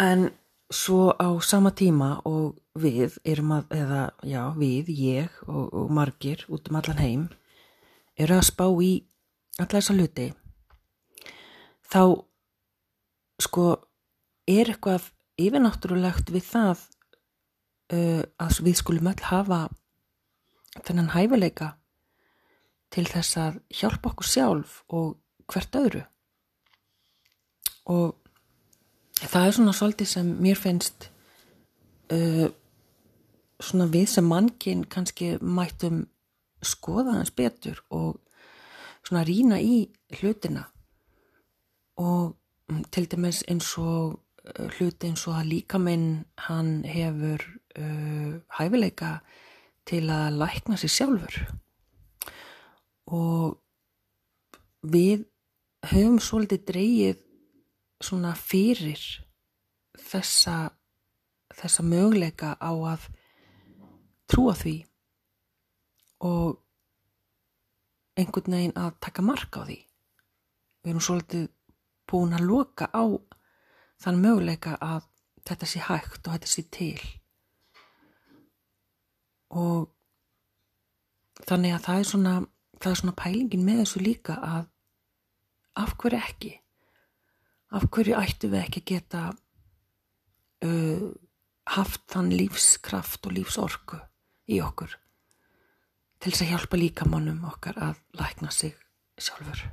en svo á sama tíma og við erum að, eða já, við, ég og, og margir út um allan heim eru að spá í alla þessa hluti þá sko er eitthvað yfirnáttúrulegt við það uh, að við skulum öll hafa þennan hæfileika til þess að hjálpa okkur sjálf og hvert öðru. Og það er svona svolítið sem mér finnst uh, svona við sem mannkinn kannski mættum skoða hans betur og svona rína í hlutina. Og til dæmis eins og uh, hluti eins og að líkaminn hann hefur uh, hæfileika til að lækna sér sjálfur. Og við höfum svolítið dreyið svona fyrir þessa þessa möguleika á að trúa því og einhvern veginn að taka marka á því. Við erum svolítið búin að loka á þann möguleika að þetta sé hægt og þetta sé til. Og þannig að það er svona það er svona pælingin með þessu líka að af hverju ekki af hverju ættu við ekki að geta uh, haft þann lífskraft og lífsorku í okkur til þess að hjálpa líkamannum okkar að lækna sig sjálfur